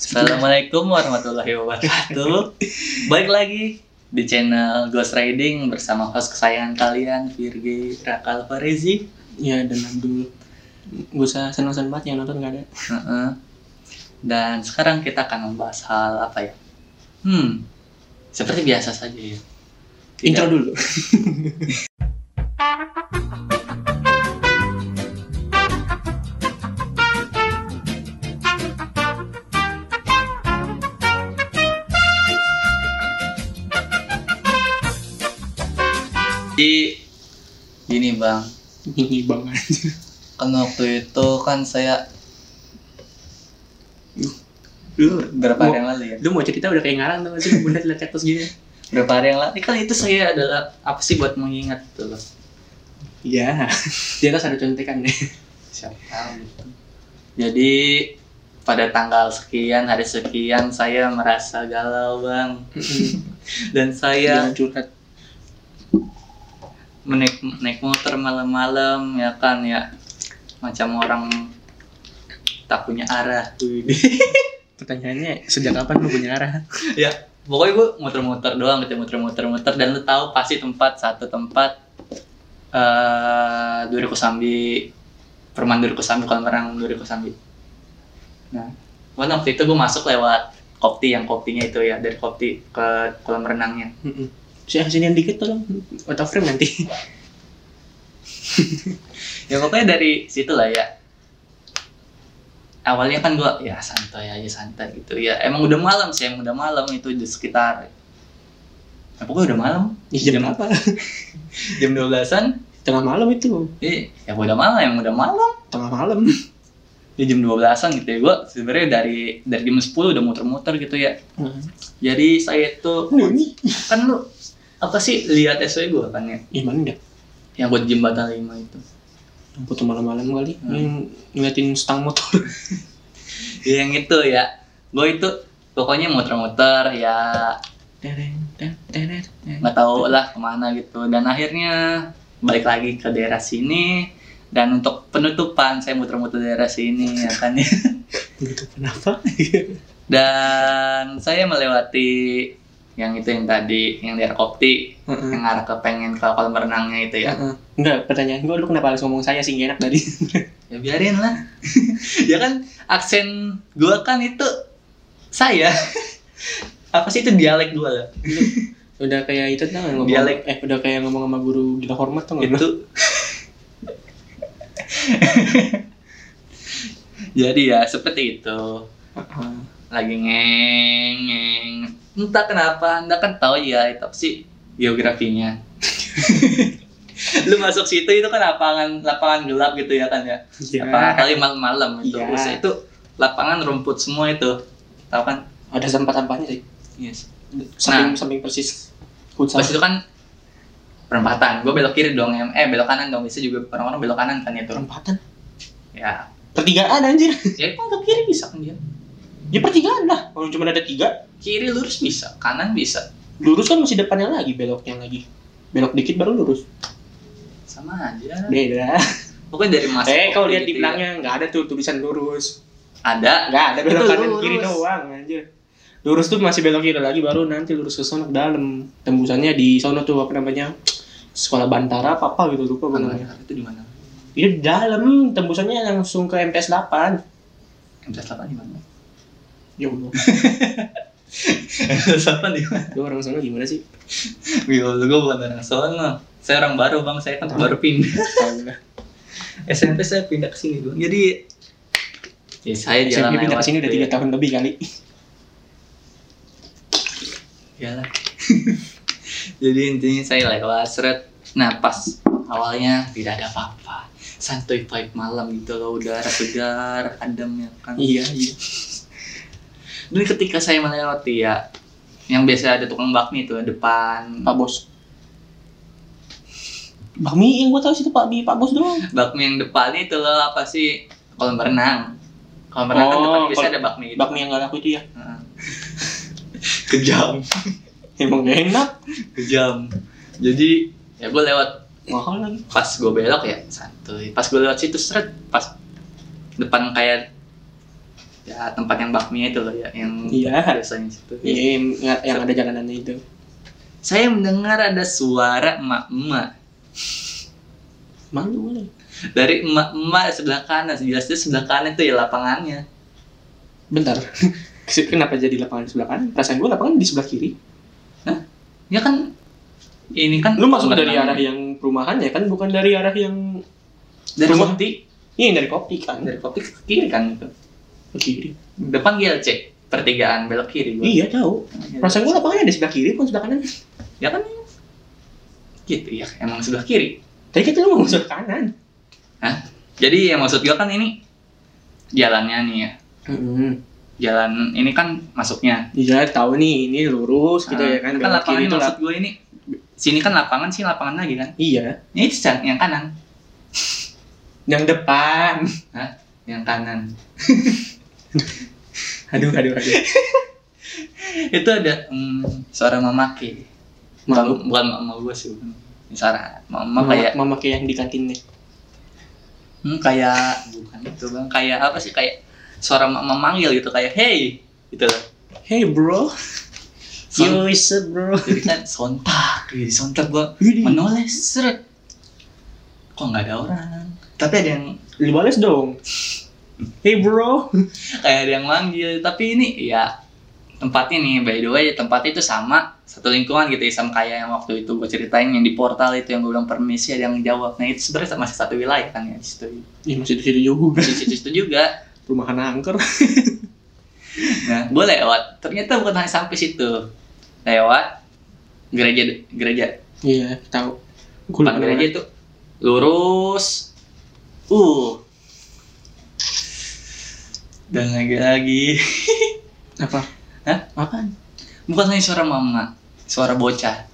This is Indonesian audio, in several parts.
Assalamualaikum warahmatullahi wabarakatuh. Baik lagi di channel Ghost Riding bersama host kesayangan kalian Virgi Rakal Farezi. Ya dan Abdul Gak usah senang-senang banget yang nonton gak ada. Dan sekarang kita akan membahas hal apa ya? Hmm, seperti biasa saja ya. Intro dulu Jadi gini bang, Ini banget kan waktu itu kan saya Lu berapa hari yang lalu ya? lu mau cerita udah kayak ngarang tuh sih Bunda liat cactus gini. Berapa hari yang lalu? Kan itu saya adalah apa sih buat mengingat tuh loh. Iya. Di atas ada contekan deh. Siapa tahu gitu. Jadi pada tanggal sekian hari sekian saya merasa galau bang. Dan saya curhat menaik naik motor malam-malam ya kan ya. Macam orang tak punya arah. Pertanyaannya sejak kapan lu punya arah? ya pokoknya gue muter-muter doang gitu muter-muter-muter. Dan lu tahu pasti tempat satu tempat eh Duri Kosambi Perman Duri Kosambi kolam renang Duri Kosambi. Nah waktu itu gue masuk lewat kopti yang koptinya itu ya dari kopti ke kolam renangnya sinian dikit tolong of frame nanti. Ya pokoknya dari situ lah ya. Awalnya kan gua ya santai aja santai gitu. Ya emang udah malam sih emang udah malam itu di sekitar. Ya, pokoknya udah malam. Ih, Jam apa? jam 12-an Tengah malam itu. Eh ya udah malam emang udah malam. Tengah malam. Ya jam 12-an gitu ya. Gua sebenarnya dari dari jam 10 udah muter-muter gitu ya. Jadi saya tuh ini. kan lu apa sih lihat SW gua kan ya? Ih mana enggak? yang buat jembatan 5 itu. Foto malam-malam kali Hmm. Yang ngeliatin stang motor. Ya, yang itu ya. Gue itu pokoknya muter-muter ya. Nggak tahu lah ke mana gitu. Dan akhirnya balik lagi ke daerah sini. Dan untuk penutupan saya muter-muter daerah sini ya kan ya. Gitu kenapa? dan saya melewati yang itu yang tadi yang daerah Kopti Heeh. yang arah ke pengen ke kolam renangnya itu ya Heeh. Enggak, pertanyaan gue lu kenapa harus ngomong saya sih nggak enak tadi? ya biarin lah ya kan aksen gua kan itu saya apa sih itu dialek gua lah udah kayak itu tuh ngomong Dialek. eh udah kayak ngomong sama guru gila hormat tuh itu jadi ya seperti itu Heeh. Lagi ngeng ngeng entah kenapa anda kan tahu ya itu apa sih geografinya lu masuk situ itu kan lapangan lapangan gelap gitu ya kan ya? Lapangan kali malam-malam itu. Iya. Buset, itu lapangan rumput semua itu. Tahu kan? Ada sampah-sampahnya sih. Yes. Samping samping persis futsal pas itu kan perempatan. Gue belok kiri dong eh belok kanan dong. Bisa juga orang-orang belok kanan kan itu. Perempatan? Ya. Pertigaan anjir. Ya kok ke kiri bisa kan dia ya pertigaan lah. Kalau cuma ada tiga kiri lurus bisa kanan bisa. Lurus kan masih depannya lagi beloknya lagi. Belok dikit baru lurus. Sama aja. Beda. Pokoknya dari masuk eh kalau lihat gitu di ya. belakangnya nggak ada tuh tulisan lurus. Ada? Nggak ada belok kanan lurus. kiri doang anjir. Lurus tuh masih belok kiri lagi baru nanti lurus ke sono ke dalam. Tembusannya di sono tuh apa namanya sekolah Bantara apa apa gitu lupa gue namanya. Itu di mana? Itu di dalam. Tembusannya langsung ke MTS 8 MTS 8 di mana ya Allah MTS 8 di mana lu orang sono gimana sih ya Allah gue bukan orang sono saya orang baru bang saya kan baru pindah. SMP saya pindah ke sini bang jadi ya saya jalan SMP pindah ke sini udah tiga ya. tahun lebih kali Iyalah. Jadi intinya saya lewat seret. Nah pas awalnya tidak ada apa-apa. Santuy vibe malam gitu loh, udara segar, adem ya kan. iya iya Dan ketika saya melewati ya, yang biasa ada tukang bakmi itu depan Pak Bos Bakmi yang gua tahu sih itu Pak Bi Pak Bos doang bakmi yang depan itu loh apa sih kolam renang. Kolam renang kan Oh, depan biasa kol- ada bakmi. Gitu. Bakmi yang gak laku itu ya. Kejam, emang enak kejam. Jadi ya gue lewat mahal lagi pas gue belok ya santuy pas gue lewat situ seret pas depan kayak ya tempat yang bakmi itu loh ya yang Iya. biasanya situ Iya, yang, yang ada jalanannya itu. saya mendengar ada suara emak-emak Malu malu. dari emak-emak sebelah kanan jelasnya sebelah kanan itu ya lapangannya Bentar. Kenapa jadi lapangan di sebelah kanan? Perasaan gue lapangan di sebelah kiri. ya kan ini kan Lu masuk dari arah yang perumahan ya kan, bukan dari arah yang dari rumah. kopti Iya, dari kopi kan. dari kopti ke kiri kan itu kiri. depan GLC pertigaan belok kiri gua. Iya, tahu. Perasaan gue lapangannya di sebelah kiri, bukan sebelah kanan. ya kan gitu ya emang sebelah kiri Tadi kita lu mau sebelah kanan. jadi yang maksud gua kan ini jalannya nih ya Hmm. jalan ini kan masuknya Iya, tahu nih, ini lurus gitu Nah, ya kan. kan lapangan itu maksud gue ini sini kan lapangan sih lapangan lagi kan Iya, ini yang- yang kanan yang depan. yang kanan Aduh, aduh, aduh. itu ada hmm, suara mamaki Malu. bukan bukan mama gue sih bukan. Suara mama Mama, kayak mama kayak yang di kantin nih. hmm, kayak bukan itu bang kayak apa sih kayak suara mama manggil gitu kayak hey gitu loh Hey bro, Son- you is a bro. jadi kan sontak jadi sontak gue Widih. menoleh seret kok nggak ada orang tapi ada yang Lu bales dong. Hey bro. kayak ada yang manggil. Tapi ini ya tempatnya nih by the way tempat itu sama satu lingkungan gitu ya sama kayak yang waktu itu gue ceritain yang di portal itu yang gue bilang permisi ada yang jawab. Nah itu sebenarnya masih satu wilayah kan ya di situ. Ih, masih di situ juga. di situ, juga. Perumahan angker. nah gue lewat. Ternyata bukan hanya sampai situ. Lewat gereja gereja. Iya, tahu. Gue gereja itu lurus. Uh dan lagi-lagi Apa? Hah? Apaan? bukan hanya suara mama suara bocah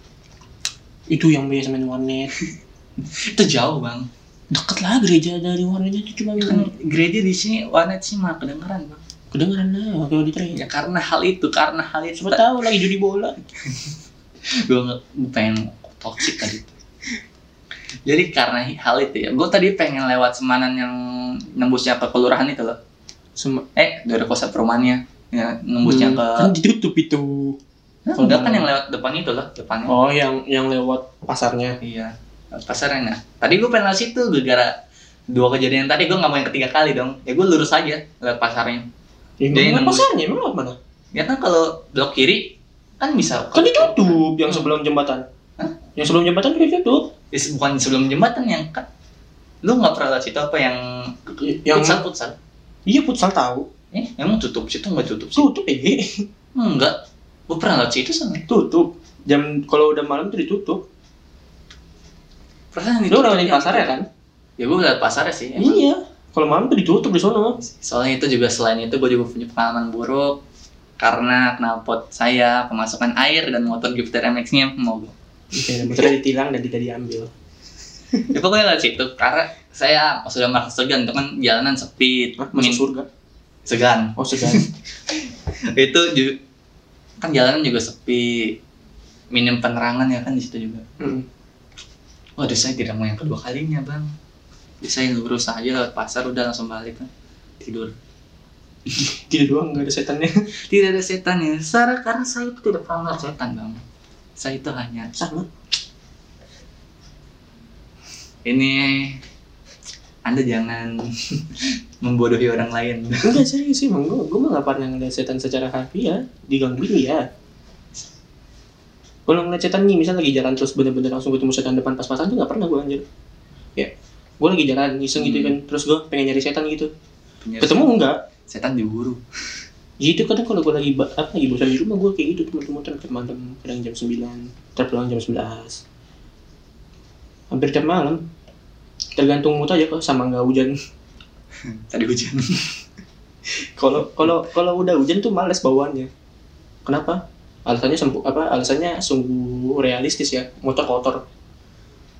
Itu yang biasa main warnet. itu jauh bang Deket lah gereja dari warnetnya itu cuma kan gereja di sini warnet sih mah kedengeran bang kedengeran lah kalau di train. ya karena hal itu karena hal itu Siapa tahu lagi judi bola. gue nggak pengen toxic tadi jadi karena hal itu ya gue tadi pengen lewat semanan yang nembusnya ke kelurahan itu loh Eh dari kosan perumahannya ya nembusnya Hmm, ke kan ditutup itu. Nah, enggak kan yang lewat depan itu loh depannya Oh, yang yang lewat pasarnya. iya pasarnya nah tadi gue pengen situ gara-gara dua kejadian tadi gue nggak mau yang ketiga kali dong ya gue lurus aja lewat pasarnya Ya, nembus. pasarnya emang lewat mana? ya kan kalau belok kiri kan bisa Kan ditutup yang sebelum jembatan. Hah? Yang sebelum jembatan kan ditutup. Bukan sebelum jembatan yang kan lu nggak pernah lihat situ apa yang Yang futsal futsal iya futsal tahu. eh emang tutup situ nggak tutup sih Tutup ya. enggak gue pernah lihat situ sana Tutup. Jam kalau udah malam tuh ditutup. perasaan Lu udah di pasar ya kan? ya gue lihat pasarnya sih emang. Iya. Kalau malam tuh ditutup di sono. soalnya itu juga selain itu gue juga punya pengalaman buruk karena knalpot saya kemasukan air dan motor Jupiter MX-nya mogok Iya, motornya ditilang dan tidak diambil. Ya pokoknya lihat situ karena saya sudah merasa segan itu kan jalanan sepi Hah, masuk surga. segan Oh, segan. itu ju- kan jalanan juga sepi minim penerangan ya kan di situ juga Mm. waduh saya tidak mau yang kedua kalinya bang Jadi saya lurus aja lewat pasar udah langsung balik kan tidur Tidak doang nggak ada setannya. tidak ada setan ya Sarah karena saya itu tidak pernah melihat setan bang saya itu hanya Sama. Ini anda jangan membodohi orang lain Enggak serius sih, emang gue gue mah nggak pernah ngeliat setan secara harfiah, digangguin ya. Kalau ngeliat setan nih, misal lagi jalan terus bener-bener langsung ketemu setan depan pas-pasan tuh nggak pernah gue anjir. Ya, gue lagi jalan iseng gitu Hmm. kan, terus gue pengen nyari setan gitu. Punya Ketemu enggak? setan diburu Gitu kadang kalau gue lagi apa lagi bosan di rumah gue kayak gitu muter-muter ke malam, kadang jam 9, terpulang jam 11. Hampir tiap malam. Tergantung mood aja kok sama nggak hujan. tadi hujan Kalau kalau kalau udah hujan tuh males bawaannya. Kenapa? Alasannya sempu apa? Alasannya sungguh realistis ya. Motor kotor.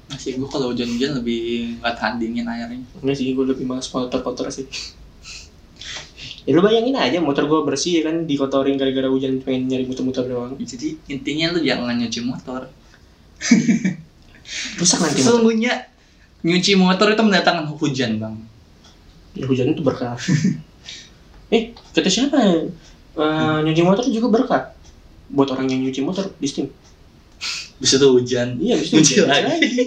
masih gue kalau hujan-hujan lebih nggak tahan dingin airnya Enggak sih, gue lebih males motor kotor sih. ya lu bayangin aja motor gue bersih ya kan dikotorin gara-gara hujan pengen nyari muter-muter doang. jadi intinya lu jangan nyuci motor Rusak nanti motor. sesungguhnya nyuci motor itu mendatangkan hujan bang Ya hujan itu berkah. Eh, kata siapa? Eh, nyuci motor juga berkah. Buat orang yang nyuci motor di Steam. Bisa tuh hujan. Iya, bisa Nyuci hujan lagi.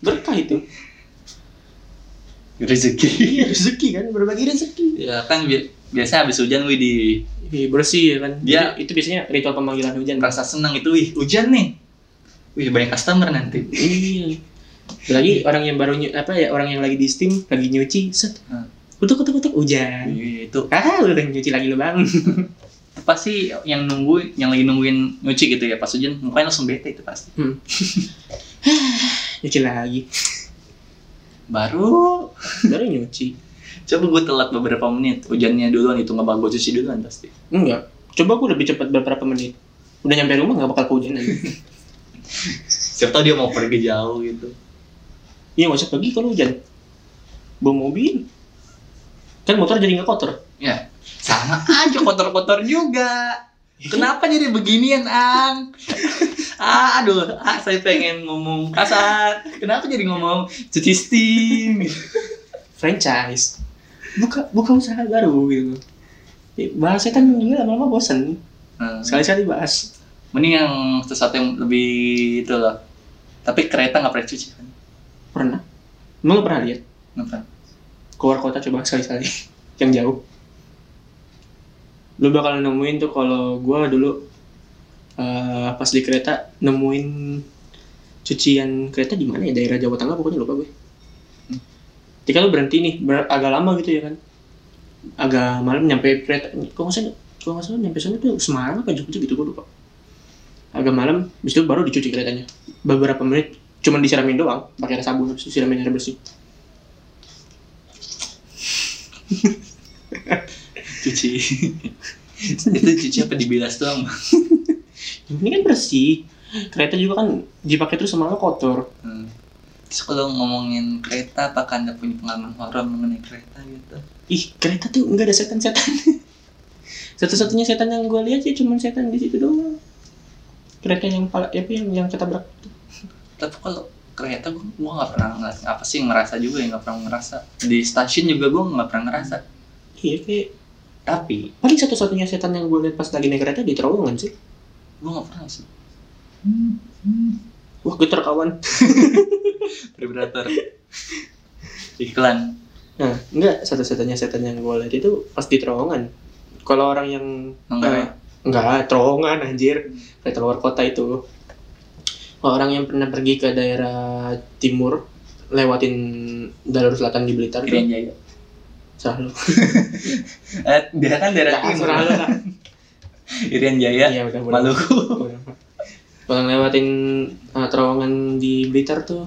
Berkah itu. Rezeki. Iya, rezeki kan, berbagi rezeki. Ya kan bi biasa habis hujan wih di Iya, bersih ya kan. Dia- Jadi, itu biasanya ritual pemanggilan hujan. merasa senang itu wih hujan nih. Wih banyak customer nanti. Iya. Lagi orang yang baru apa ya orang yang lagi di Steam lagi nyuci, set. Hmm. Kutuk kutuk kutuk hujan. Wih, itu Ah, udah nyuci lagi lu bang. pasti yang nunggu yang lagi nungguin nyuci gitu ya pas hujan mukanya langsung bete itu pasti. nyuci lagi. Baru Baru nyuci. coba gue telat beberapa menit hujannya duluan itu nggak bakal gue cuci duluan pasti. Enggak. Coba aku lebih cepat beberapa menit. Udah nyampe rumah nggak bakal kehujanan. Siapa tahu dia mau pergi jauh gitu. Iya usah pergi kalau hujan. Bawa mobil. Kan motor jadi nggak kotor. Ya sama aja kotor-kotor juga. Kenapa jadi beginian, Ang? ah, aduh, ah, saya pengen ngomong kasar. Kenapa jadi ngomong cuci steam? Franchise. Buka buka usaha baru gitu. Ya, Bahas setan juga lama-lama bosan. Hmm. Sekali-sekali bahas. Mending yang sesuatu yang lebih itu loh. Tapi kereta nggak pernah cuci kan? Pernah? Emang lo pernah lihat? Nggak pernah. Keluar kota coba sekali-sekali. Yang jauh. Lu bakal nemuin tuh kalau gua dulu eh, pas di kereta nemuin cucian kereta di mana ya daerah Jawa Tengah pokoknya lupa gue. Ketika lu berhenti nih ber- agak lama gitu ya kan. Agak malam nyampe kereta. Kok nggak salah, kok nggak salah nyampe sana tuh Semarang apa Jogja gitu gue lupa. Agak malam, habis itu baru dicuci keretanya. Beberapa menit cuman disiramin doang pakai sabun siramin air bersih. Cuci. itu cuci apa dibilas doang? Ini kan bersih. Kereta juga kan dipakai terus sama kotor. Hmm. Terus kalau ngomongin kereta, apakah anda punya pengalaman horor mengenai kereta gitu? Ih, kereta tuh nggak ada setan-setan. Satu-satunya setan yang gue lihat sih cuma setan di situ doang. Kereta yang pala, apa yang yang ketabrak. Tapi kalau kereta gue gue nggak pernah ngeliat apa sih ngerasa juga ya nggak pernah ngerasa di stasiun juga gue nggak pernah ngerasa Iya kayak tapi paling satu-satunya setan yang gue lihat pas lagi naik kereta di terowongan sih. gue nggak pernah sih Wah, getar kawan. vibrator iklan Nah, enggak satu-satunya setan yang gue lihat itu pas di terowongan. Kalau orang yang Manggarai. eh, enggak terowongan anjir, kereta luar kota itu. Orang yang pernah pergi ke daerah timur lewatin jalur selatan di Blitar tuh, Irian Jaya salah lu. eh dia kan daerah Nggak, timur salah lu, Kak. Irian Jaya Iya, udah. Maluku. Kalau lewatin uh, terowongan di Blitar tuh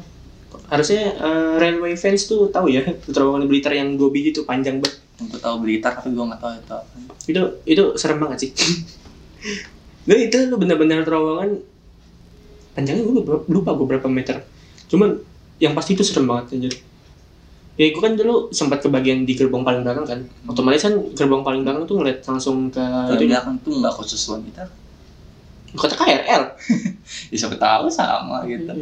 harusnya uh, railway fans tuh tahu ya terowongan di Blitar yang dua biji tuh panjang banget. gue tahu Blitar tapi gue nggak tahu itu Itu itu serem banget sih. Nah itu bener-bener terowongan panjangnya gue lupa, lupa gue berapa meter. Cuman yang pasti itu serem banget anjir. Ya gue kan dulu sempat ke bagian di gerbong paling belakang kan. Otomatis kan gerbong paling belakang tuh ngeliat langsung ke itu. belakang tuh nggak khusus wanita kota KRL. ya siapa tahu sama gitu.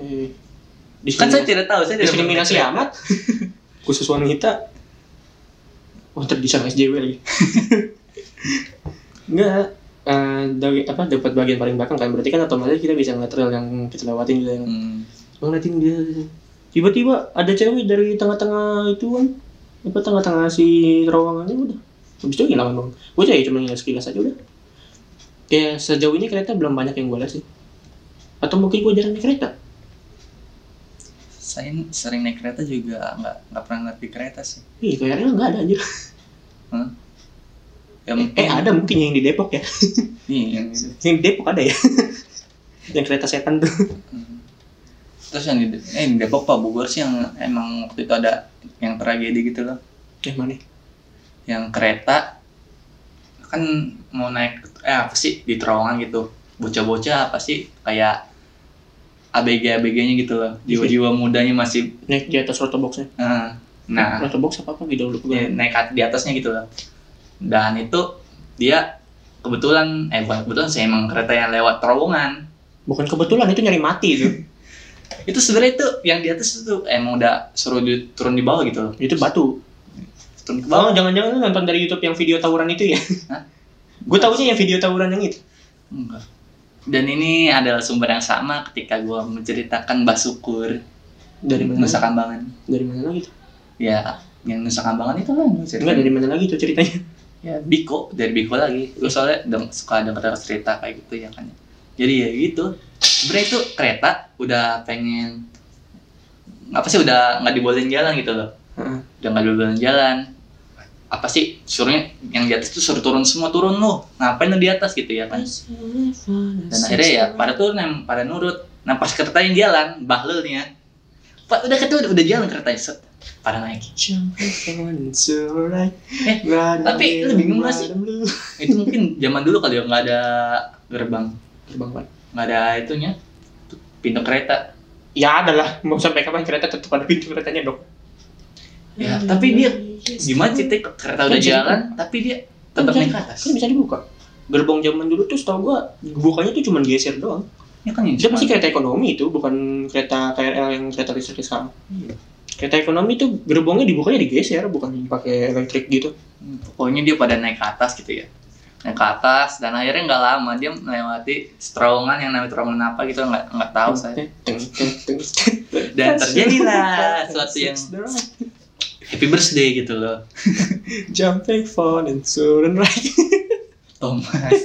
Di kan saya tidak tahu saya tidak diskriminasi amat. khusus wanita oh ntar di sana SJW lagi. Enggak eh, dari apa dapat bagian paling belakang kan? Berarti kan otomatis kita bisa ngeliat trail yang kita lewatin gitu yang hmm. ngeliatin dia. Tiba-tiba ada cewek dari tengah-tengah itu kan. Apa tengah-tengah si terowongannya udah. Habis itu hilang dong gue cari cuma ngeliat sekilas aja udah. Kayak sejauh ini kereta belum banyak yang gue lihat sih. Atau mungkin gue jarang naik kereta? Saya sering naik kereta juga nggak nggak pernah ngeliat di kereta sih. Ih, kayaknya nggak ada anjir. Yang Eh, ada mungkin yang di Depok ya. nih yang di Depok ada ya. yang kereta setan tuh. Hmm. terus yang di, eh, di Depok Pak Bogor sih yang emang waktu itu ada yang tragedi gitu loh Yang mana? yang kereta kan mau naik eh apa sih di terowongan gitu bocah-bocah apa sih kayak ABG ABG-nya gitu loh jiwa-jiwa mudanya masih Naik di atas rotoboxnya. eh, nah Rotobox apa apa gitu lupa ya, gue. naik di atasnya gitu loh dan itu dia kebetulan eh bukan kebetulan sih emang kereta yang lewat terowongan Bukan kebetulan itu nyari mati itu. itu sebenarnya itu yang di atas itu emang udah suruh di- turun di bawah gitu loh itu batu. turun ke bawah Oh, jangan-jangan lu nonton dari YouTube yang video tawuran itu ya? Gue taunya yang video tawuran yang itu. enggak dan ini adalah sumber yang sama ketika gua menceritakan Basukur Dari mana? Nusa Kambangan Dari mana lagi tuh? ya yang Nusa Kambangan itu lah Enggak, dari mana lagi tuh ceritanya? Ya. Biko dari Biko lagi. Gue soalnya deng- suka denger cerita kayak gitu ya kan jadi ya gitu. Sebenarnya itu kereta udah pengen apa sih udah nggak dibolehin jalan gitu loh. Heeh. udah nggak dibolehin jalan. Apa sih suruhnya yang di atas tuh suruh turun semua turun lu. Ngapain lu di atas gitu ya kan? Dan akhirnya ya pada turun yang pada nurut. Nah pas keretanya jalan bahlulnya. Pak udah ketua udah jalan keretanya pada naik Eh, tapi lu bingung gak sih? itu mungkin zaman dulu kali ya nggak ada gerbang Terbang Pak. nggak ada itunya pintu kereta Ya ada lah, mau sampai kapan kereta tetap ada pintu keretanya dong. ya tapi dia gimana sih kereta udah jalan tapi dia tetap naik ke atas Kan bisa dibuka. Gerbong zaman dulu tuh setahu gua bukanya tuh cuma geser doang. ya kan yang Dia pasti kereta ekonomi itu, bukan kereta KRL yang kereta listrik sekarang. Iya. Kereta ekonomi tuh gerbongnya dibukanya digeser, bukan pakai elektrik gitu. pokoknya dia pada naik ke atas gitu ya naik ke atas dan akhirnya nggak lama dia melewati terowongan yang namanya terowongan apa gitu nggak nggak tahu saya teng, teng, teng. dan terjadilah sesuatu yang happy birthday gitu loh Jumping phone and soaring right. Thomas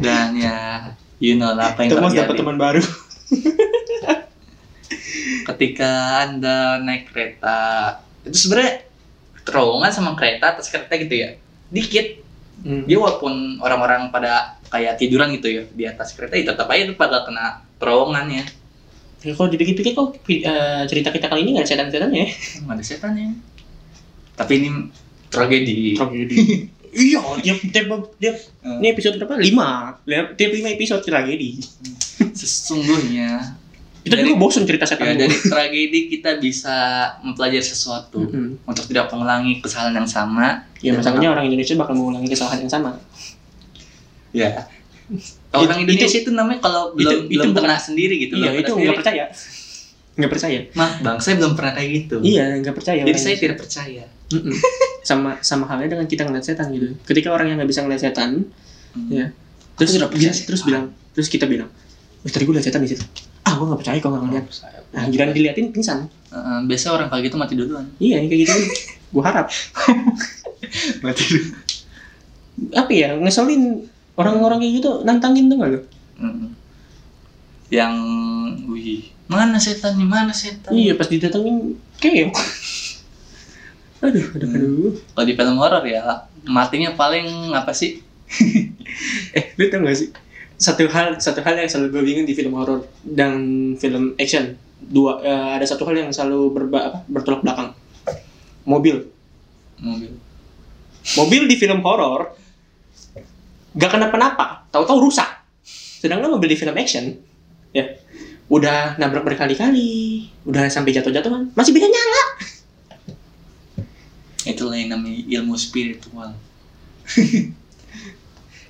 dan ya you know lah apa yang Thomas terjadi dapat teman baru. ketika anda naik kereta itu sebenarnya terowongan sama kereta atas kereta gitu ya dikit Hmm. dia walaupun orang-orang pada kayak tiduran gitu ya di atas kereta ya tetap aja tuh pada kena terowongannya Ya, kalau dipikir-pikir kok eh, cerita kita kali ini nggak ada setan-setan ya? nggak ada setannya tapi ini tragedi Tragedi. iya, tiap tiap tiap Eh, ini episode berapa? Lima. Lima- Tiap lima episode tragedi. sesungguhnya Kita Dari- juga bosan cerita setan. ya, dari tragedi kita bisa mempelajari sesuatu Mm-mm. untuk tidak mengulangi kesalahan yang sama Ya masalahnya orang Indonesia bakal mengulangi kesalahan yang sama. ya Itu- orang Indonesia itu, namanya kalau itu- belum itu belum bukan- pernah sendiri gitu iya itu nggak percaya. Nggak percaya. Maaf bang, saya belum pernah kayak gitu. Iya nggak percaya. Jadi saya tidak percaya. Sama sama halnya dengan kita ngeliat setan gitu. Ketika orang yang nggak bisa ngeliat setan, Hmm. ya terus terus bilang terus kita bilang, "Wih, tadi gue liat setan di situ." Ah, gue nggak percaya kalau nggak ngeliat. Nah, giliran diliatin pingsan. Heeh, biasa orang kayak gitu mati duluan. Iya, kayak gitu. gue harap. Mati duluan. Apa ya, ngeselin orang-orang kayak gitu nantangin tuh nggak lo? Yang, wih, mana setan nih, mana setan? Iya, pas didatengin keok. aduh, aduh, Hmm. aduh. Kalau di film horor ya, matinya paling apa sih? Eh, lu tau gak sih? Satu hal, satu hal yang selalu gue bingung di film horor dan film action. Dua, eh, ada satu hal yang selalu berba, apa, bertolak belakang. Mobil. Mobil. Mobil di film horor gak kenapa-napa, tahu-tahu rusak. Sedangkan mobil di film action, ya udah nabrak berkali-kali, udah sampai jatuh-jatuhan, masih bisa nyala. Itulah yang namanya ilmu spiritual.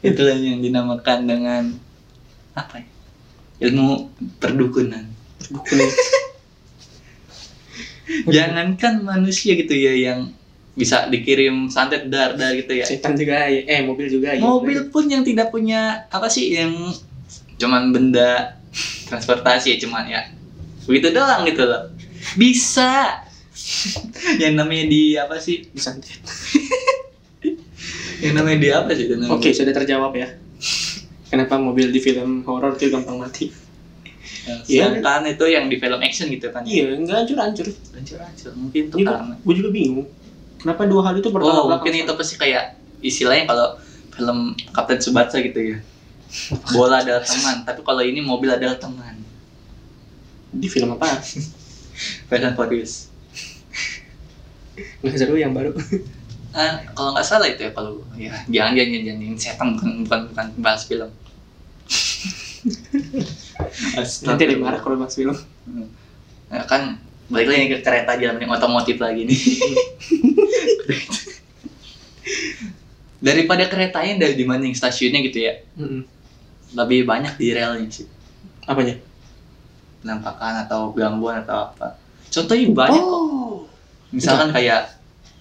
Itulah yang dinamakan dengan apa ya? Ilmu perdukunan. Jangankan manusia gitu ya yang bisa dikirim santet dar dar gitu ya. Setan juga, ya. eh mobil juga. ya. Mobil pun yang tidak punya apa sih yang cuman benda transportasi ya cuman ya begitu doang gitu loh. Bisa yang namanya di apa sih? Disantet. Yang namanya di apa sih? Oke, sudah terjawab ya. Kenapa mobil di film horor itu gampang mati? Iya. Sedangkan itu yang di film action gitu kan. Iya, enggak hancur-hancur. Hancur-hancur. Mungkin itu karena gue juga bingung. Kenapa dua hal itu bertolak Oh, mungkin itu pasti kayak istilahnya kalau film Kapten Tsubasa gitu ya. Bola adalah teman, tapi kalau ini mobil adalah teman. Di film apa? Fast and Furious. Nggak seru yang baru. Ah, kalau nggak salah itu ya kalau ya jangan jangan jangan. Ini setan bukan bukan bukan bahas film. Nanti ada yang marah kalau bahas film. Nah, kan balik lagi ke kereta jalan yang otomotif lagi nih. Daripada keretanya dari dibanding stasiunnya gitu ya, Mm-mm. lebih banyak di relnya sih. Apanya? Penampakan atau gangguan atau apa. Contohnya banyak kok. Oh. Misalkan kayak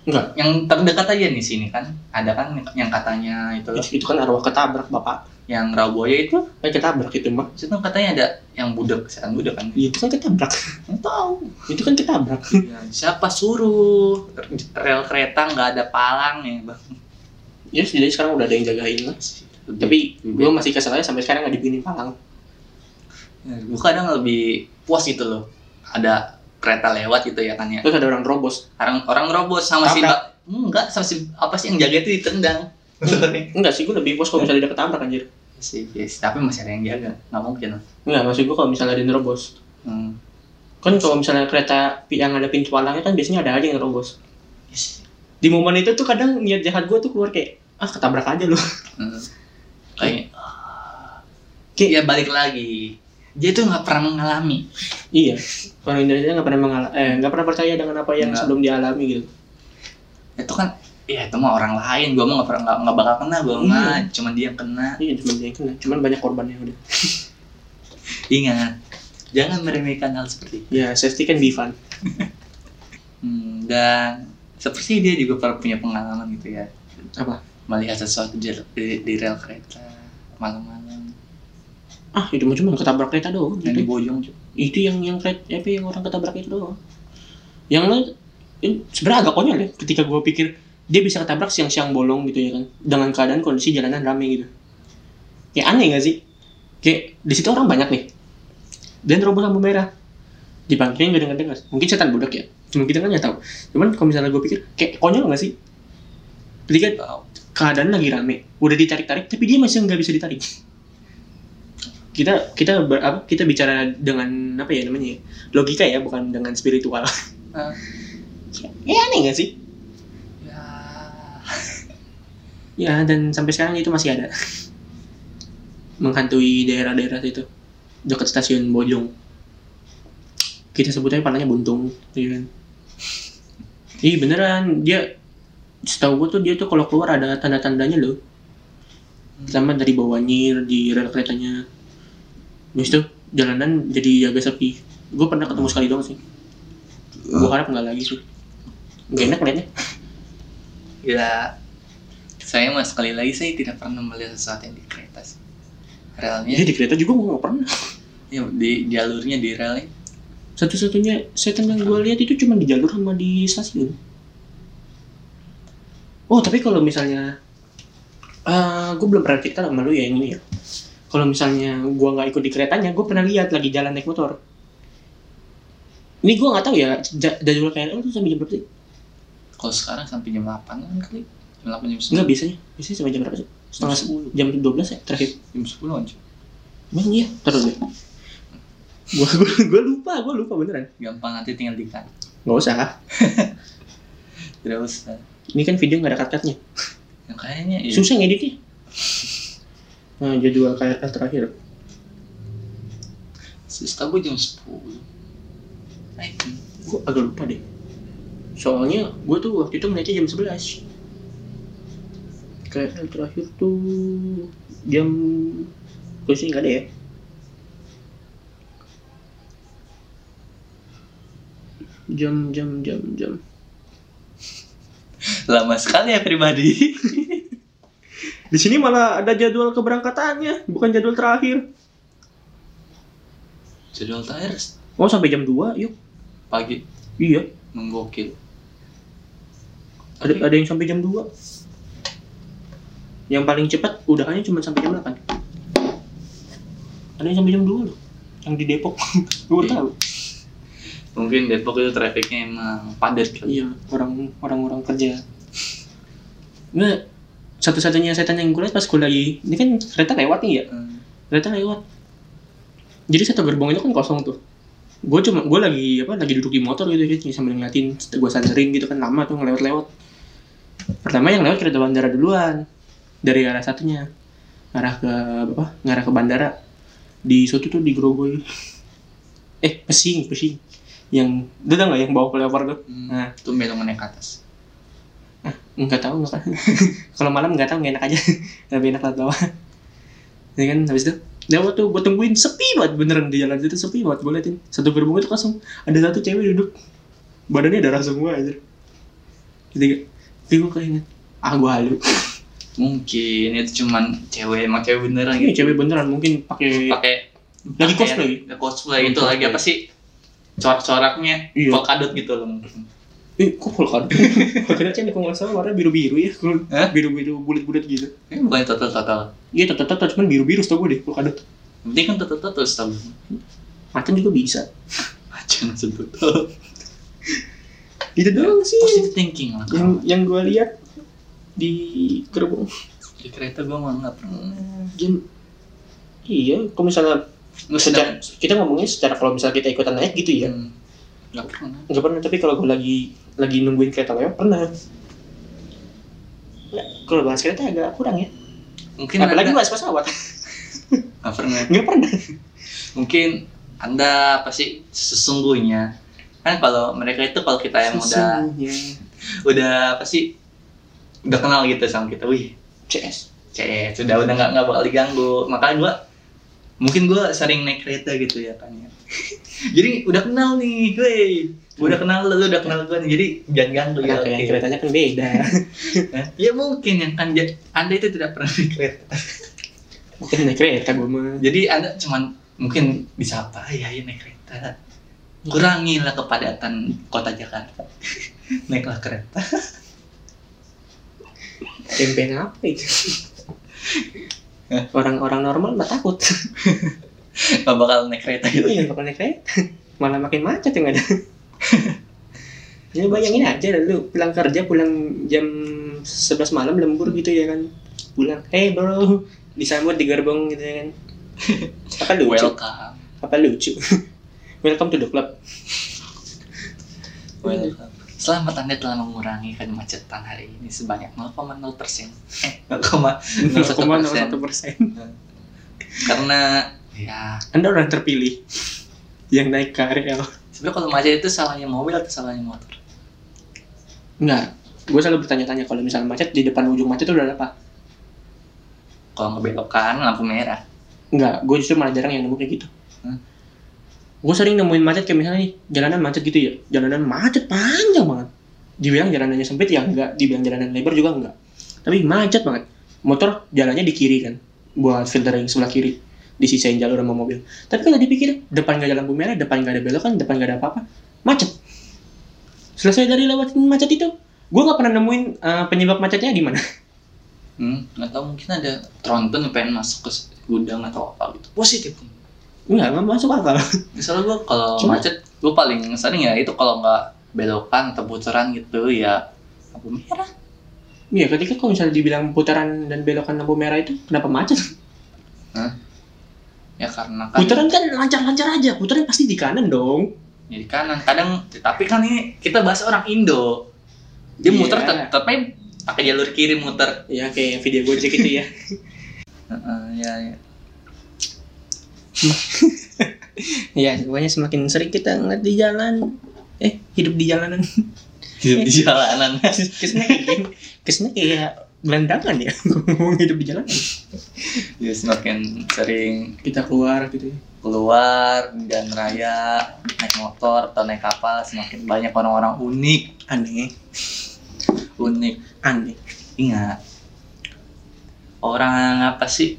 Enggak. Yang terdekat aja nih sini kan. Ada kan yang katanya itu Itu, itu kan arwah ketabrak bapak. yang Raboya itu Kan ketabrak itu mah. itu katanya ada yang budak setan budak kan. Iya, Itu kan ketabrak. Nggak tahu. itu kan ketabrak. Ya, siapa suruh rel kereta nggak ada palang ya bang? ya setidaknya sekarang udah ada yang jagain lah. Tapi gue masih kesel aja sampai sekarang nggak dibikinin palang. gue kadang lebih puas gitu loh. Ada kereta lewat gitu ya kan ya. Terus ada orang terobos. Orang orang robot sama si Tabrak. Mbak enggak sama si apa sih yang jaga itu ditendang. Enggak sih, gue lebih puas kalau misalnya dia ketabrak anjir. sih, yes. tapi masih ada yang jaga. Nggak mungkin. Enggak, maksud gue kalau misalnya ada yang nerobos. Hmm. Kan kalau misalnya kereta yang ada pintu palangnya kan biasanya ada aja yang nerobos. Yes. Di momen itu tuh kadang niat jahat gue tuh keluar kayak, ah ketabrak aja lu. Hmm. Kayak kayak ya balik lagi. Dia tuh nggak pernah mengalami. iya, orang Indonesia nggak pernah mengal eh nggak pernah percaya dengan apa yang sebelum dialami gitu. Itu kan ya itu mah orang lain. Gua mah nggak pernah nggak- nggak bakal kena. Gua Iya. mah cuman dia yang kena. Iya, cuma dia yang kena. Cuman banyak korbannya udah. Ingat, jangan meremehkan hal seperti itu. Ya, safety kan be fun. Hmm, dan seperti dia juga pernah punya pengalaman gitu ya. Apa? Melihat sesuatu di, di, di rel kereta malam-malam. Ah, itu mah cuma ketabrak kereta doang. Yang di Itu, Bojong juga. itu yang yang kereta, apa yang orang ketabrak itu doang. Yang lain ini sebenarnya agak konyol ya ketika gue pikir dia bisa ketabrak siang-siang bolong gitu ya kan dengan keadaan kondisi jalanan rame gitu. Kayak aneh gak sih? Kayak di situ orang banyak nih. Dan terobos lampu merah. Dipanggilin gak dengar dengar mungkin setan budak ya. Cuma kita kan nggak tahu. Cuman kalau misalnya gue pikir kayak konyol gak sih? Ketika keadaan lagi rame udah ditarik tarik tapi dia masih nggak bisa ditarik kita kita ber, apa, kita bicara dengan apa ya namanya ya, logika ya bukan dengan spiritual. Ah. ya aneh gak sih? Ya. ya dan sampai sekarang itu masih ada. Menghantui daerah-daerah situ. Dekat stasiun Bojong. Kita sebutnya palanya buntung iya kan? Ih beneran. Dia setahu gue tuh dia tuh kalau keluar ada tanda-tandanya loh. Pertama dari bawah nyir di rel keretanya Habis itu jalanan jadi agak sepi. Gue pernah ketemu sekali doang sih. Gue harap nggak lagi sih. Gak enak liatnya. Ya, saya mas sekali lagi saya tidak pernah melihat sesuatu yang di kereta sih. Relnya, Iya di kereta juga gue gak pernah. Ya, di jalurnya di relnya. Satu-satunya setan yang gue lihat itu cuma di jalur sama di stasiun. Oh tapi kalau misalnya eh Gue belum pernah cerita sama lu ya ini ya Kalau misalnya gue nggak ikut di keretanya Gue pernah lihat lagi jalan naik motor Ini gue nggak tahu ya ja- Jadwal KRL itu sampai jam berapa sih? Kalau sekarang sampai jam 8 kan kali. Jam 8 jam 9. Enggak biasanya Biasanya sampai jam berapa sih? Setengah Jam 10. jam 12 ya terakhir Jam 10 kan. cuy. Emang iya? Terus deh Gue gua, gua lupa, gue lupa beneran Gampang nanti tinggal di kan. Gak usah Tidak usah. Ini kan video gak ada cut-cutnya Yang kayaknya ya. susah ngeditnya nah jadwal KRL terakhir. Setahu gue jam 10. Eh, gue agak lupa deh. Soalnya gue tuh waktu itu ngeliatnya jam 11 KRL terakhir tuh jam gue sih nggak ada ya. Jam jam jam jam. Lama sekali ya pribadi. di sini malah ada jadwal keberangkatannya bukan jadwal terakhir. Jadwal terakhir? Oh sampai jam 2 yuk. Pagi? Iya. Menggokil. ada ada yang sampai jam 2 yang paling cepat udahannya cuma sampai jam 8 ada yang sampai jam 2 loh yang di Depok. Gue Iya. tahu? Mungkin Depok itu trafficnya emang padat kali. iya orang orang orang kerja. Nggak satu-satunya setan yang gue lihat pas gue lagi ini kan kereta lewat nih ya Hmm. kereta lewat jadi satu gerbong itu kan kosong tuh gue cuma gue lagi apa lagi duduk di motor gitu gitu sambil ngeliatin gue santerin gitu kan lama tuh ngelewat-lewat pertama yang lewat kereta bandara duluan dari arah satunya arah ke apa ngarah ke bandara di situ tuh di Grogol eh pesing pesing yang tau nggak yang bawa flyover tuh Hmm. Nah. Itu belok naik ke atas. Nggak tahu nggak kalau malam nggak tahu nggak enak aja. Lebih enak lewat bawah. Ya kan habis itu lewat tuh gue tungguin sepi banget beneran di jalan. Itu sepi banget gue liatin. Satu gerbong itu kosong ada satu cewek duduk. Badannya darah semua aja gitu gak tapi gue keinget ah gue halu. Mungkin itu cuman cewek emang cewek beneran ini gitu. cewek beneran mungkin pakai pakai lagi cosplay. ya, cosplay itu lagi apa sih? Corak-coraknya Iya. polkadot gitu loh eh kok polkadot polkadot kan kalau nggak salah warna biru biru ya Hah? biru biru bulat bulat gitu. Ini bukan total total iya tetap cuman biru biru tau gue deh yang penting kan total total tau macan juga bisa. Macam total gitu doang sih. positive thinking lah. Yang yang gue lihat di gerbong di kereta gue mah nggak pernah. Jam iya kalau misalnya secara, kita ngomongnya secara kalau misalnya kita ikutan naik gitu ya. Hmm. nggak pernah. Nggak pernah tapi kalau gue lagi lagi nungguin kereta lewat pernah. Ya, kalau bahas kereta agak kurang ya. Mungkin apalagi anda bahas pesawat. Nggak pernah. Nggak pernah. Mungkin anda pasti sesungguhnya kan kalau mereka itu kalau kita yang udah udah apa sih udah kenal gitu sama kita. Wih CS CS sudah udah nggak nggak bakal diganggu. Makanya gua mungkin gua sering naik kereta gitu ya kan ya. Jadi udah kenal nih gua udah kenal lu udah kenal nih. Jadi jangan ganggu ya yang keretanya kan beda. Hah? ya mungkin yang kan ja- anda itu tidak pernah naik kereta. Bukan naik kereta gue mah. Jadi anda cuman mungkin bisa apa ya ya naik kereta. Kurangilah kepadatan kota Jakarta. Naiklah kereta. Campaign apa itu? orang-orang normal mah takut. Nggak bakal naik kereta gitu. Iya bakal naik kereta. Malah makin macet yang ada. Ya bayangin aja lu pulang kerja pulang jam 11 malam lembur gitu ya kan. Pulang hey bro disambut di gerbong gitu ya kan. Apa lucu? Welcome. Apa lucu? Welcome to the club. Welcome Selamat Anda telah mengurangi kemacetan hari ini sebanyak 0,0 persen. Eh, 0,01 persen. Karena ya anda orang terpilih yang naik KRL sebenarnya kalau macet itu salahnya mobil atau salahnya motor? enggak gue selalu bertanya-tanya kalau misalnya macet di depan ujung macet itu udah ada apa Kalau ngebelokkan lampu merah. Enggak, gue justru malah jarang yang nemu kayak gitu. Hmm. Gue sering nemuin macet kayak misalnya nih, jalanan macet gitu ya. Jalanan macet panjang banget. Dibilang jalanannya sempit ya enggak, dibilang jalanan lebar juga enggak. Tapi macet banget. Motor jalannya di kiri kan, buat filtering sebelah kiri. Disisain jalur sama mobil. Tapi kalau dipikir, depan nggak ada lampu merah, depan nggak ada belokan, depan nggak ada apa-apa, macet. Selesai dari lewatin macet itu, gue nggak pernah nemuin eh, penyebab macetnya di mana. Hmm, nggak tahu mungkin ada tronton pengen masuk ke gudang atau apa gitu. Positif. Enggak, nggak masuk akal. Misalnya gue kalau Cuma- macet, gue paling sering ya itu kalau nggak belokan atau putaran gitu ya lampu merah. Iya, ketika kalau misalnya dibilang putaran dan belokan lampu merah itu, kenapa macet? Ya karena kan Putaran kan lancar-lancar aja, putaran pasti di kanan dong. ya di kanan. Kadang tapi kan ini kita bahas orang Indo. Dia Iya. muter tetap tapi pakai jalur kiri muter. Ya kayak video Gojek itu ya. Heeh, ya, ya. ya, pokoknya semakin sering kita ngeliat di jalan, eh hidup di jalanan. Hidup di jalanan. Ke sana kayak, ke sana kayak gelandangan ya, ngomong hidup di jalanan. Ya semakin sering Kita keluar gitu ya. keluar jalan raya naik motor atau naik kapal semakin banyak orang-orang unik Aneh, unik aneh. ingat orang apa sih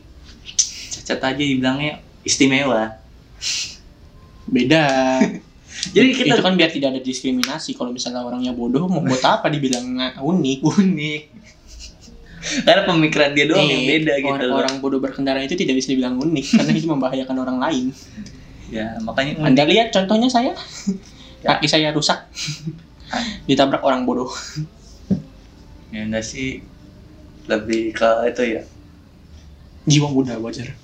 cacat aja dibilangnya istimewa Beda. jadi itu kita kan biar tidak ada diskriminasi. Kalau misalnya orangnya bodoh, mau buat apa dibilang unik? unik karena pemikiran dia doang yang Eh, beda gitu orang, loh. orang bodoh berkendara itu tidak bisa dibilang unik karena itu membahayakan orang lain. ya makanya Anda lihat contohnya saya, Ya. kaki saya rusak, ditabrak orang bodoh. ya enggak sih lebih ke itu ya Jiwa muda wajar.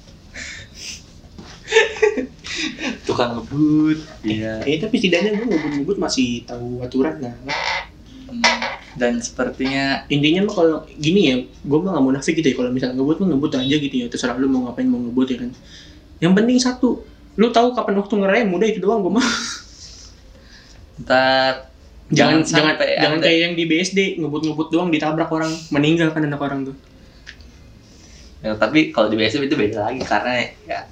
tukang ngebut ya Eh tapi setidaknya gue ngebut-ngebut masih tahu aturan. Hmm, dan sepertinya Intinya mah kalau gini ya, gue mah gak mau nafik gitu ya. Kalau misalnya ngebut mah ngebut aja gitu ya. Terserah lu mau ngapain mau ngebut ya kan. Yang penting satu, lu tahu kapan waktu ngerem udah itu doang gue mah. ntar Jangan jangan sampai jangan ada- kayak yang di BSD ngebut-ngebut doang ditabrak orang meninggal kan anak orang tuh. Ya, tapi kalau di BSD itu beda lagi karena ya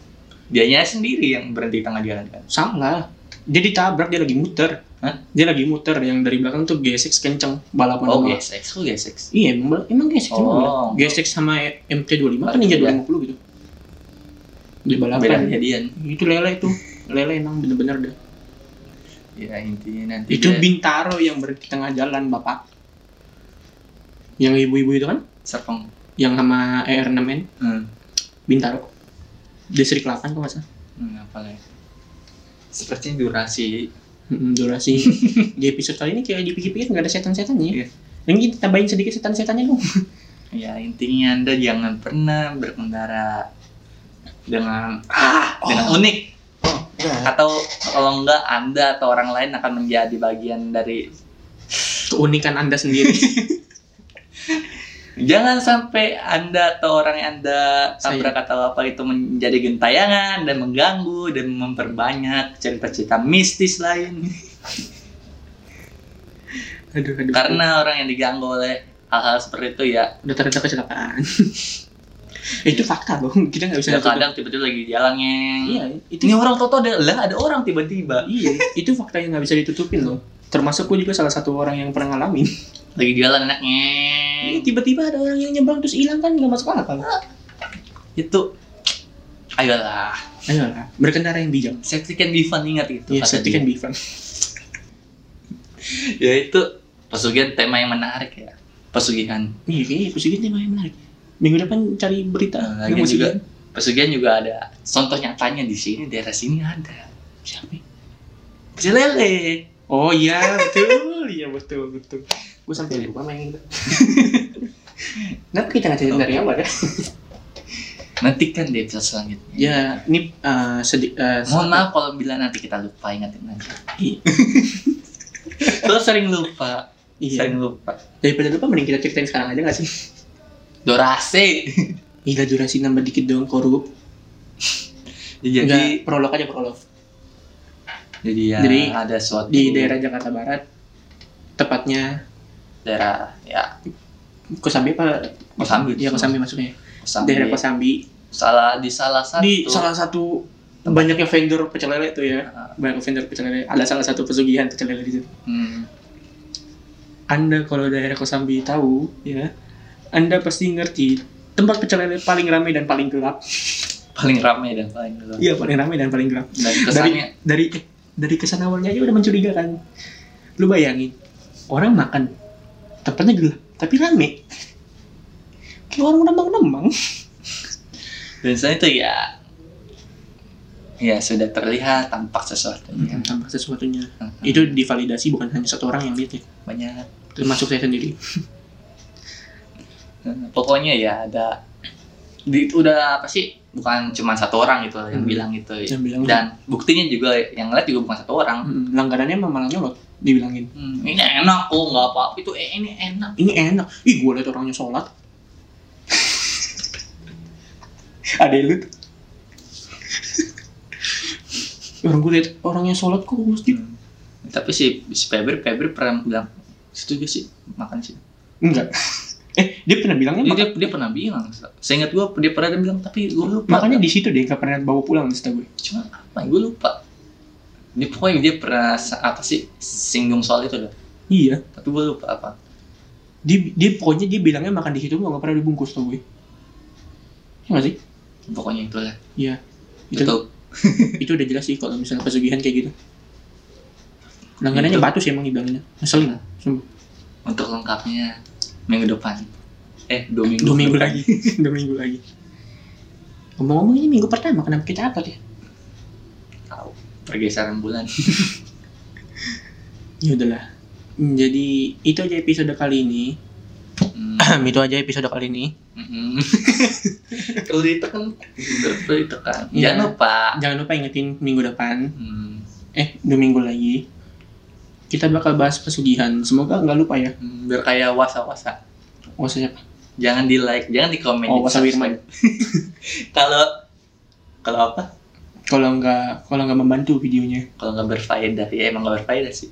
dianya sendiri yang berhenti di tengah jalan kan. Salah. Dia ditabrak dia lagi muter. Hah? Dia lagi muter yang dari belakang tuh G6 kenceng balapan Oh, sama- G6. Kok G6? Iya, emang, emang G6 Oh. emang G6 sama MT25 kan Ninja Iya. 250 gitu. Di Beda balapan. kejadian. Itu lele itu. Lele emang bener-bener dah. Ya, intinya nanti Itu dia Bintaro yang berhenti tengah jalan, Bapak. Yang ibu-ibu itu kan? Serpong. Yang sama ER6N, Hmm. Bintaro. Distrik 8 kok nggak salah. Hmm, apa lagi? Sepertinya durasi. Mm, durasi di episode kali ini kayak dipikir-pikir nggak ada setan-setannya. Iya. Yang kita tambahin sedikit setan-setannya dong. Ya, intinya Anda jangan pernah berkendara dengan ah, dengan unik atau kalau enggak Anda atau orang lain akan menjadi bagian dari Keunikan Anda sendiri. Jangan sampai Anda atau orang yang Anda tabrak atau apa itu menjadi gentayangan dan mengganggu dan memperbanyak cerita-cerita mistis lain. aduh, aduh. Karena orang yang diganggu oleh hal-hal seperti itu ya udah ternyata kecelakaan. Itu fakta loh. Kita nggak bisa ya kadang tiba-tiba lagi jalan ngeng. Iya, itu Ini orang toto ada lah ada orang tiba-tiba iya, itu fakta yang nggak bisa ditutupin loh. Termasuk gue juga salah satu orang yang pernah ngalamin. lagi jalan enak Iya, ngeng. tiba-tiba ada orang yang nyebrang terus hilang kan nggak masuk akal. Itu ayolah Ayolah, berkendara yang bijak. safety can be fun ingat itu kata safety dia. can be fun. ya itu pesugihan tema yang menarik ya pesugihan Iya, kayaknya pesugihan tema yang menarik. Minggu depan cari berita. Nah, yang juga pesugihan. juga ada contoh nyatanya di sini daerah sini ada Siapa? ya? pecel lele Oh iya, betul. Iya, betul, betul. Gue sampai lupa main itu. Kenapa kita nggak cerita dari awal ya? nanti kan di episode selanjutnya Ya, ini uh, sedih. Uh, mohon maaf kalau bila nanti kita lupa ingatin lagi Iya. Lo sering lupa Iya. sering lupa Daripada lupa mending kita ceritain sekarang aja gak sih? durasi Gila durasi nambah dikit doang korup. jadi Enggak, prolog aja prolog. jadi ya Jadi, ada suatu Di daerah Jakarta Barat, tepatnya daerah ya Kosambi apa? Kosambi. Iya Kosambi masuknya. Kosambi. Daerah Kosambi. salah di salah satu Di salah satu banyaknya vendor pecel lele tuh ya. Ah, Banyak vendor pecel lele. Ada salah satu pesugihan pecel lele di situ. hmm, Anda kalau daerah Kosambi tahu ya, Anda pasti ngerti tempat pecel lele paling ramai dan paling gelap. paling ramai dan paling gelap Iya paling ramai dan paling gelap. dan Dari kesannya dari eh, dari kesan awalnya aja udah mencurigakan. Lu bayangin orang makan tempatnya gelap tapi rame. Kayak orang nembang-nembang. dan saya itu ya ya sudah terlihat tampak sesuatu ya. Tampak sesuatunya. Hmm. Itu divalidasi bukan hanya satu orang yang lihat ya, banyak termasuk saya sendiri. Nah, pokoknya ya ada di, udah apa sih bukan cuma satu orang gitu yang Hmm. bilang gitu Yang bilang dan buktinya juga yang lihat juga bukan satu orang Hmm, langganannya emang malah nyolot dibilangin. Hmm, ini enak kok nggak apa-apa itu eh, ini enak Ini enak. Ih, gue liat orangnya sholat. Ada lu. Orang gue liat orangnya sholat kok masjid. Hmm. tapi si si Febri Febri pernah bilang setuju sih makan sih Enggak. Eh, dia pernah bilangnya dia, dia, dia pernah bilang seingat gua dia pernah bilang tapi gua lupa makanya di situ deh nggak pernah bawa pulang setahu gue. cuma apa gue lupa dia pokoknya dia pernah apa sih singgung soal itu dah Iya. tapi gue lupa apa Dia, dia pokoknya dia bilangnya makan di situ nggak pernah dibungkus tau gue. Iya nggak sih? pokoknya itulah Iya. Itu, itu itu udah jelas sih kalau misalnya pesugihan kayak gitu. Langganannya Itu. batu sih emang dibilangnya. Ngeselin. Sumpah. untuk lengkapnya minggu depan eh dua minggu Dua minggu lagi. Dua minggu lagi. Ngomong-ngomong ini minggu pertama kenapa kita upload ya? tahu pergeseran bulan Ya udahlah. Hmm, Jadi itu aja episode kali ini. Hmm, itu aja episode kali ini. mm-mm. perlu ditekan perlu ditekan Iya. jangan lupa Jangan lupa ingetin minggu depan. Hmm, Eh, dua minggu lagi. Kita bakal bahas pesugihan. Semoga nggak lupa ya. hmm, biar kayak wasa wasa siapa? jangan di like jangan di komen Oh, Wasa. Wirman. kalau kalau apa Kalau nggak kalau nggak membantu videonya. kalau nggak berfaedah ya emang nggak berfaedah sih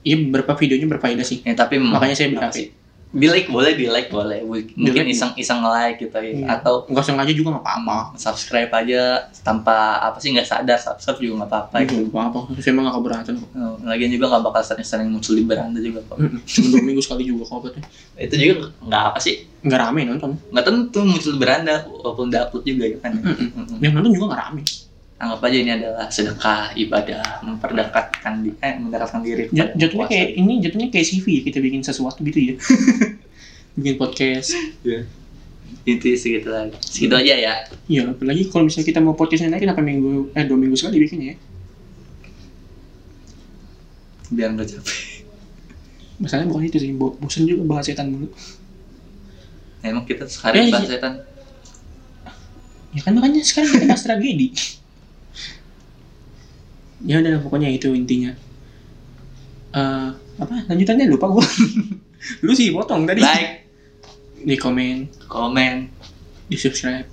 Iya beberapa videonya berfaedah sih. ya tapi Makanya saya HP. sih? Di like boleh di like boleh. Mungkin iseng iseng like gitu ya. Iya. atau nggak sengaja juga nggak apa-apa. Subscribe aja tanpa apa sih nggak sadar subscribe juga nggak apa-apa gitu. nggak apa-apa. Saya emang nggak keberatan kok. Oh, lagian juga nggak bakal sering-sering muncul di beranda juga kok. Cuma dua minggu sekali juga kok obatnya. Itu juga nggak apa sih. Nggak rame nonton. Nggak tentu muncul di beranda walaupun udah upload juga ya kan. Mm-mm. yang nonton juga nggak rame anggap aja ini adalah sedekah ibadah memperdekatkan di eh mendekatkan diri Jat- jatuhnya puasa. kayak ini jatuhnya kayak CV ya kita bikin sesuatu gitu ya bikin podcast itu segitu lagi segitu aja ya Iya, apalagi kalau misalnya kita mau podcastnya naik kenapa minggu eh dua minggu sekali bikinnya ya? biar nggak capek Masalahnya bukan itu sih, bo bosan juga bahas setan mulu. emang kita sehari Eh, bahas iya. setan Ya kan makanya sekarang kita bahas tragedi. Ya udah pokoknya itu intinya. Eh apa lanjutannya lupa gua. Lu sih potong tadi. like Di komen, komen di subscribe.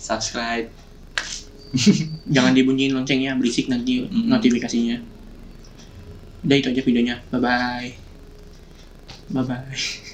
subscribe Jangan dibunyiin loncengnya, berisik nanti Mm-mm. notifikasinya. Udah itu aja videonya. Bye bye. Bye bye.